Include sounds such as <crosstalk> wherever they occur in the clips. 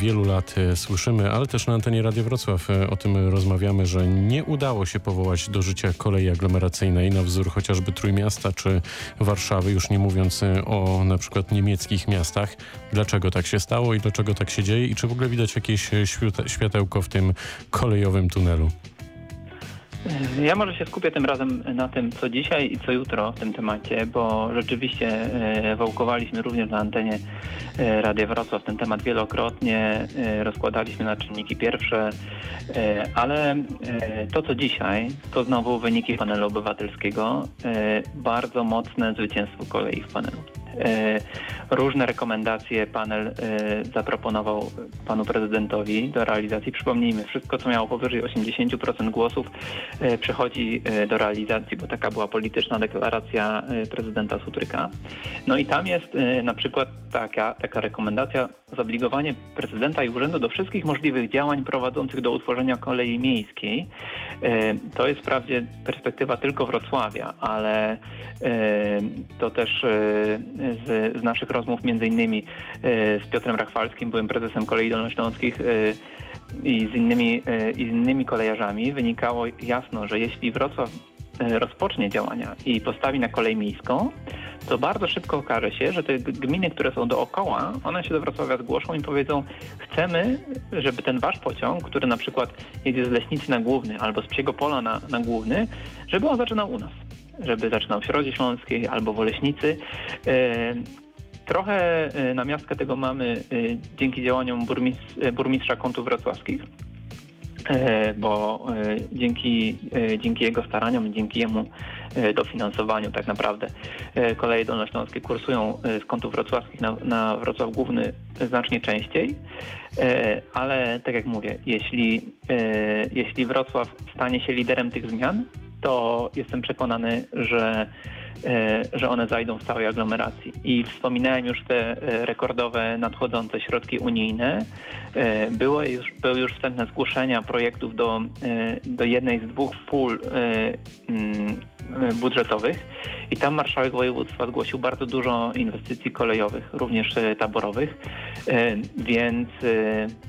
wielu lat e, słyszymy, ale też na antenie Radio Wrocław e, o tym rozmawiamy, że nie udało się powołać do życia kolei aglomeracyjnej na wzór chociażby Trójmiasta czy Warszawy, już nie mówiąc e, o na przykład niemieckich miastach. Dlaczego tak się stało i dlaczego tak się dzieje i czy w ogóle widać jakieś światełko w tym kolejowym tunelu? Ja może się skupię tym razem na tym, co dzisiaj i co jutro w tym temacie, bo rzeczywiście e, wałkowaliśmy również na antenie e, Radia Wrocław ten temat wielokrotnie, e, rozkładaliśmy na czynniki pierwsze, ale to, co dzisiaj, to znowu wyniki panelu obywatelskiego, bardzo mocne zwycięstwo kolei w panelu. E, różne rekomendacje panel e, zaproponował panu prezydentowi do realizacji. Przypomnijmy, wszystko co miało powyżej 80% głosów e, przechodzi do realizacji, bo taka była polityczna deklaracja prezydenta Sutryka. No i tam jest na przykład taka, taka rekomendacja zobligowanie prezydenta i urzędu do wszystkich możliwych działań prowadzących do utworzenia kolei miejskiej. To jest wprawdzie perspektywa tylko Wrocławia, ale to też z, z naszych rozmów między innymi e, z Piotrem Rachwalskim, byłym prezesem Kolei Dolnośląskich e, i z innymi, e, i z innymi kolejarzami. Wynikało jasno, że jeśli Wrocław rozpocznie działania i postawi na kolej miejską, to bardzo szybko okaże się, że te gminy, które są dookoła, one się do Wrocławia zgłoszą i powiedzą, chcemy, żeby ten wasz pociąg, który na przykład jedzie z Leśnicy na Główny albo z Psiego Pola na, na Główny, żeby on zaczynał u nas żeby zaczynał w Środzie Śląskiej albo w Oleśnicy. E, trochę e, na miastkę tego mamy e, dzięki działaniom burmistrz, burmistrza kątów wrocławskich, bo dzięki, dzięki jego staraniom, dzięki jemu dofinansowaniu tak naprawdę koleje dolnośląskie kursują z kątów wrocławskich na, na Wrocław Główny znacznie częściej, ale tak jak mówię, jeśli, jeśli Wrocław stanie się liderem tych zmian, to jestem przekonany, że, e, że one zajdą w całej aglomeracji. I wspominałem już te e, rekordowe nadchodzące środki unijne. E, było już, były już wstępne zgłoszenia projektów do, do jednej z dwóch pól budżetowych i tam marszałek województwa zgłosił bardzo dużo inwestycji kolejowych, również taborowych, więc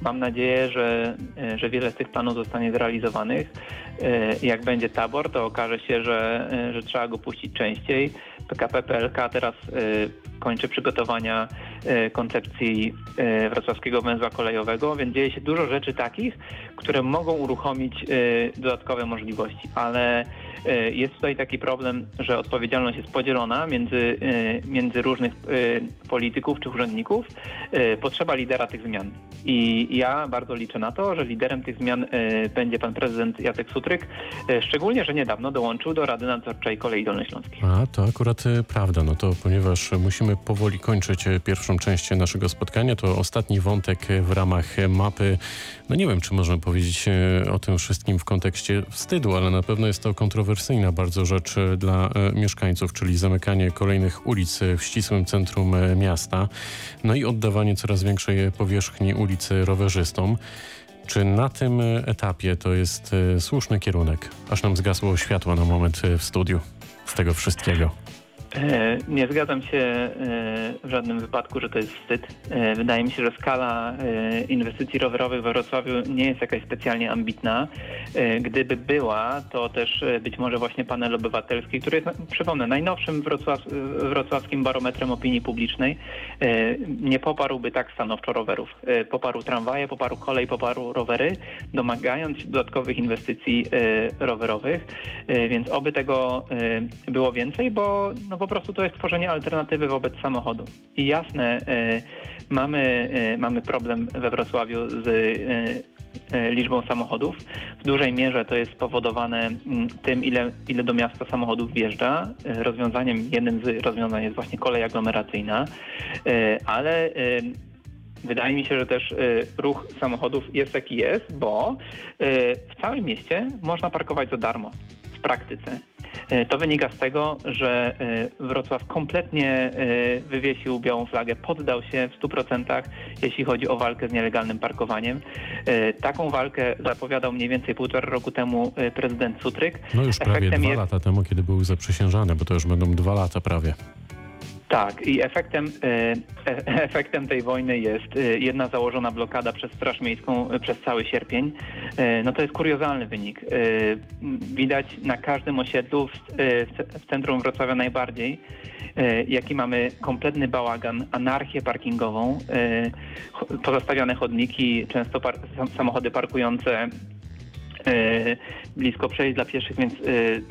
mam nadzieję, że, że wiele z tych planów zostanie zrealizowanych. Jak będzie tabor, to okaże się, że, że trzeba go puścić częściej. PKP PLK teraz kończy przygotowania koncepcji wrocławskiego węzła kolejowego, więc dzieje się dużo rzeczy takich, które mogą uruchomić dodatkowe możliwości, ale E, jest tutaj taki problem, że odpowiedzialność jest podzielona między, e, między różnych e, polityków czy urzędników. Potrzeba lidera tych zmian. I ja bardzo liczę na to, że liderem tych zmian będzie pan prezydent Jacek Sutryk, szczególnie, że niedawno dołączył do Rady Nadzorczej Kolei Dolnośląskiej. A, to akurat prawda. No to ponieważ musimy powoli kończyć pierwszą część naszego spotkania, to ostatni wątek w ramach mapy, no nie wiem, czy możemy powiedzieć o tym wszystkim w kontekście wstydu, ale na pewno jest to kontrowersyjne kontrowersyjna bardzo rzecz e, dla e, mieszkańców, czyli zamykanie kolejnych ulic e, w ścisłym centrum miasta, no i oddawanie coraz większej powierzchni ulicy rowerzystom. Czy na tym etapie to jest słuszny kierunek? Aż nam zgasło światło na moment w studiu z tego wszystkiego. E, nie zgadzam się e, w żadnym wypadku, że to jest wstyd. E, wydaje mi się, że skala inwestycji rowerowych we Wrocławiu nie jest jakaś specjalnie ambitna. Gdyby była, to też być może właśnie panel obywatelski, który jest, przypomnę, najnowszym wrocław, wrocławskim barometrem opinii publicznej, nie poparłby tak stanowczo rowerów. Poparł tramwaje, poparł kolej, poparł rowery, domagając się dodatkowych inwestycji rowerowych, więc oby tego było więcej, bo no, po prostu to jest tworzenie alternatywy wobec samochodu. I jasne, e, mamy, e, mamy problem we Wrocławiu z e, liczbą samochodów. W dużej mierze to jest spowodowane mm, tym, ile, ile do miasta samochodów wjeżdża. Rozwiązaniem, jednym z rozwiązań jest właśnie kolej aglomeracyjna, ale wydaje mi się, że też ruch samochodów jest jaki jest, bo w całym mieście można parkować za darmo w praktyce. E, to wynika z tego, że e, Wrocław kompletnie e, wywiesił białą flagę, poddał się w 100%, jeśli chodzi o walkę z nielegalnym parkowaniem. Taką walkę zapowiadał mniej więcej półtora roku temu prezydent Sutryk. No już prawie Efektem dwa jest... lata temu, kiedy był zaprzysiężany, bo to już będą dwa lata prawie. Tak, i efektem, e, e, <laughs> efektem tej wojny jest e, jedna założona blokada przez Straż Miejską przez cały sierpień. No to jest kuriozalny wynik. Widać na każdym osiedlu, w, w ce- w centrum Wrocławia najbardziej, jaki mamy kompletny bałagan, anarchię parkingową, e, pozostawione chodniki, często par sam- samochody parkujące blisko przejść dla pieszych, więc e,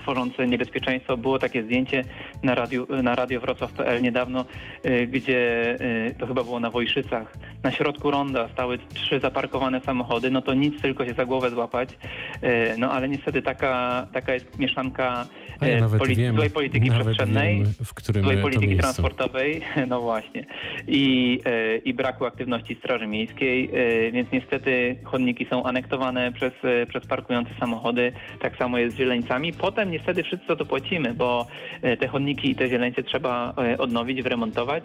tworzące niebezpieczeństwo. Było takie zdjęcie na radio, na radio Wrocław.pl niedawno, e, gdzie e, to chyba było na Wojszycach. Na środku ronda stały trzy zaparkowane samochody, no to nic, tylko się za głowę złapać. E, no ale niestety taka, taka jest mieszanka A ja e, nawet poli- wiem, złej polityki przestrzennej wiem, w którym złej polityki miejscu. transportowej, <laughs> no właśnie, i, e, i braku aktywności Straży Miejskiej, e, więc niestety chodniki są anektowane przez, e, przez parkujące samochody, tak samo jest z zieleńcami. Potem niestety wszyscy to płacimy, bo e, te chodniki i te zieleńce trzeba e, odnowić, wyremontować,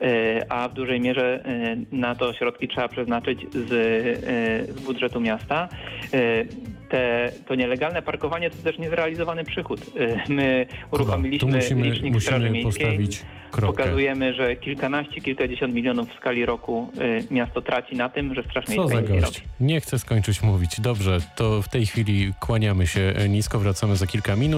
e, a w dużej mierze na to środki trzeba przeznaczyć z, z budżetu miasta. Te, to nielegalne parkowanie to też niezrealizowany przychód. My uruchomiliśmy musimy, licznik Straży musimy Miejskiej. postawić kropkę. Pokazujemy, że kilkanaście, kilkadziesiąt milionów w skali roku y, miasto traci na tym, że Straż Co za nic nie gość. Nie chcę skończyć mówić. Dobrze, to w tej chwili kłaniamy się nisko, wracamy za kilka minut.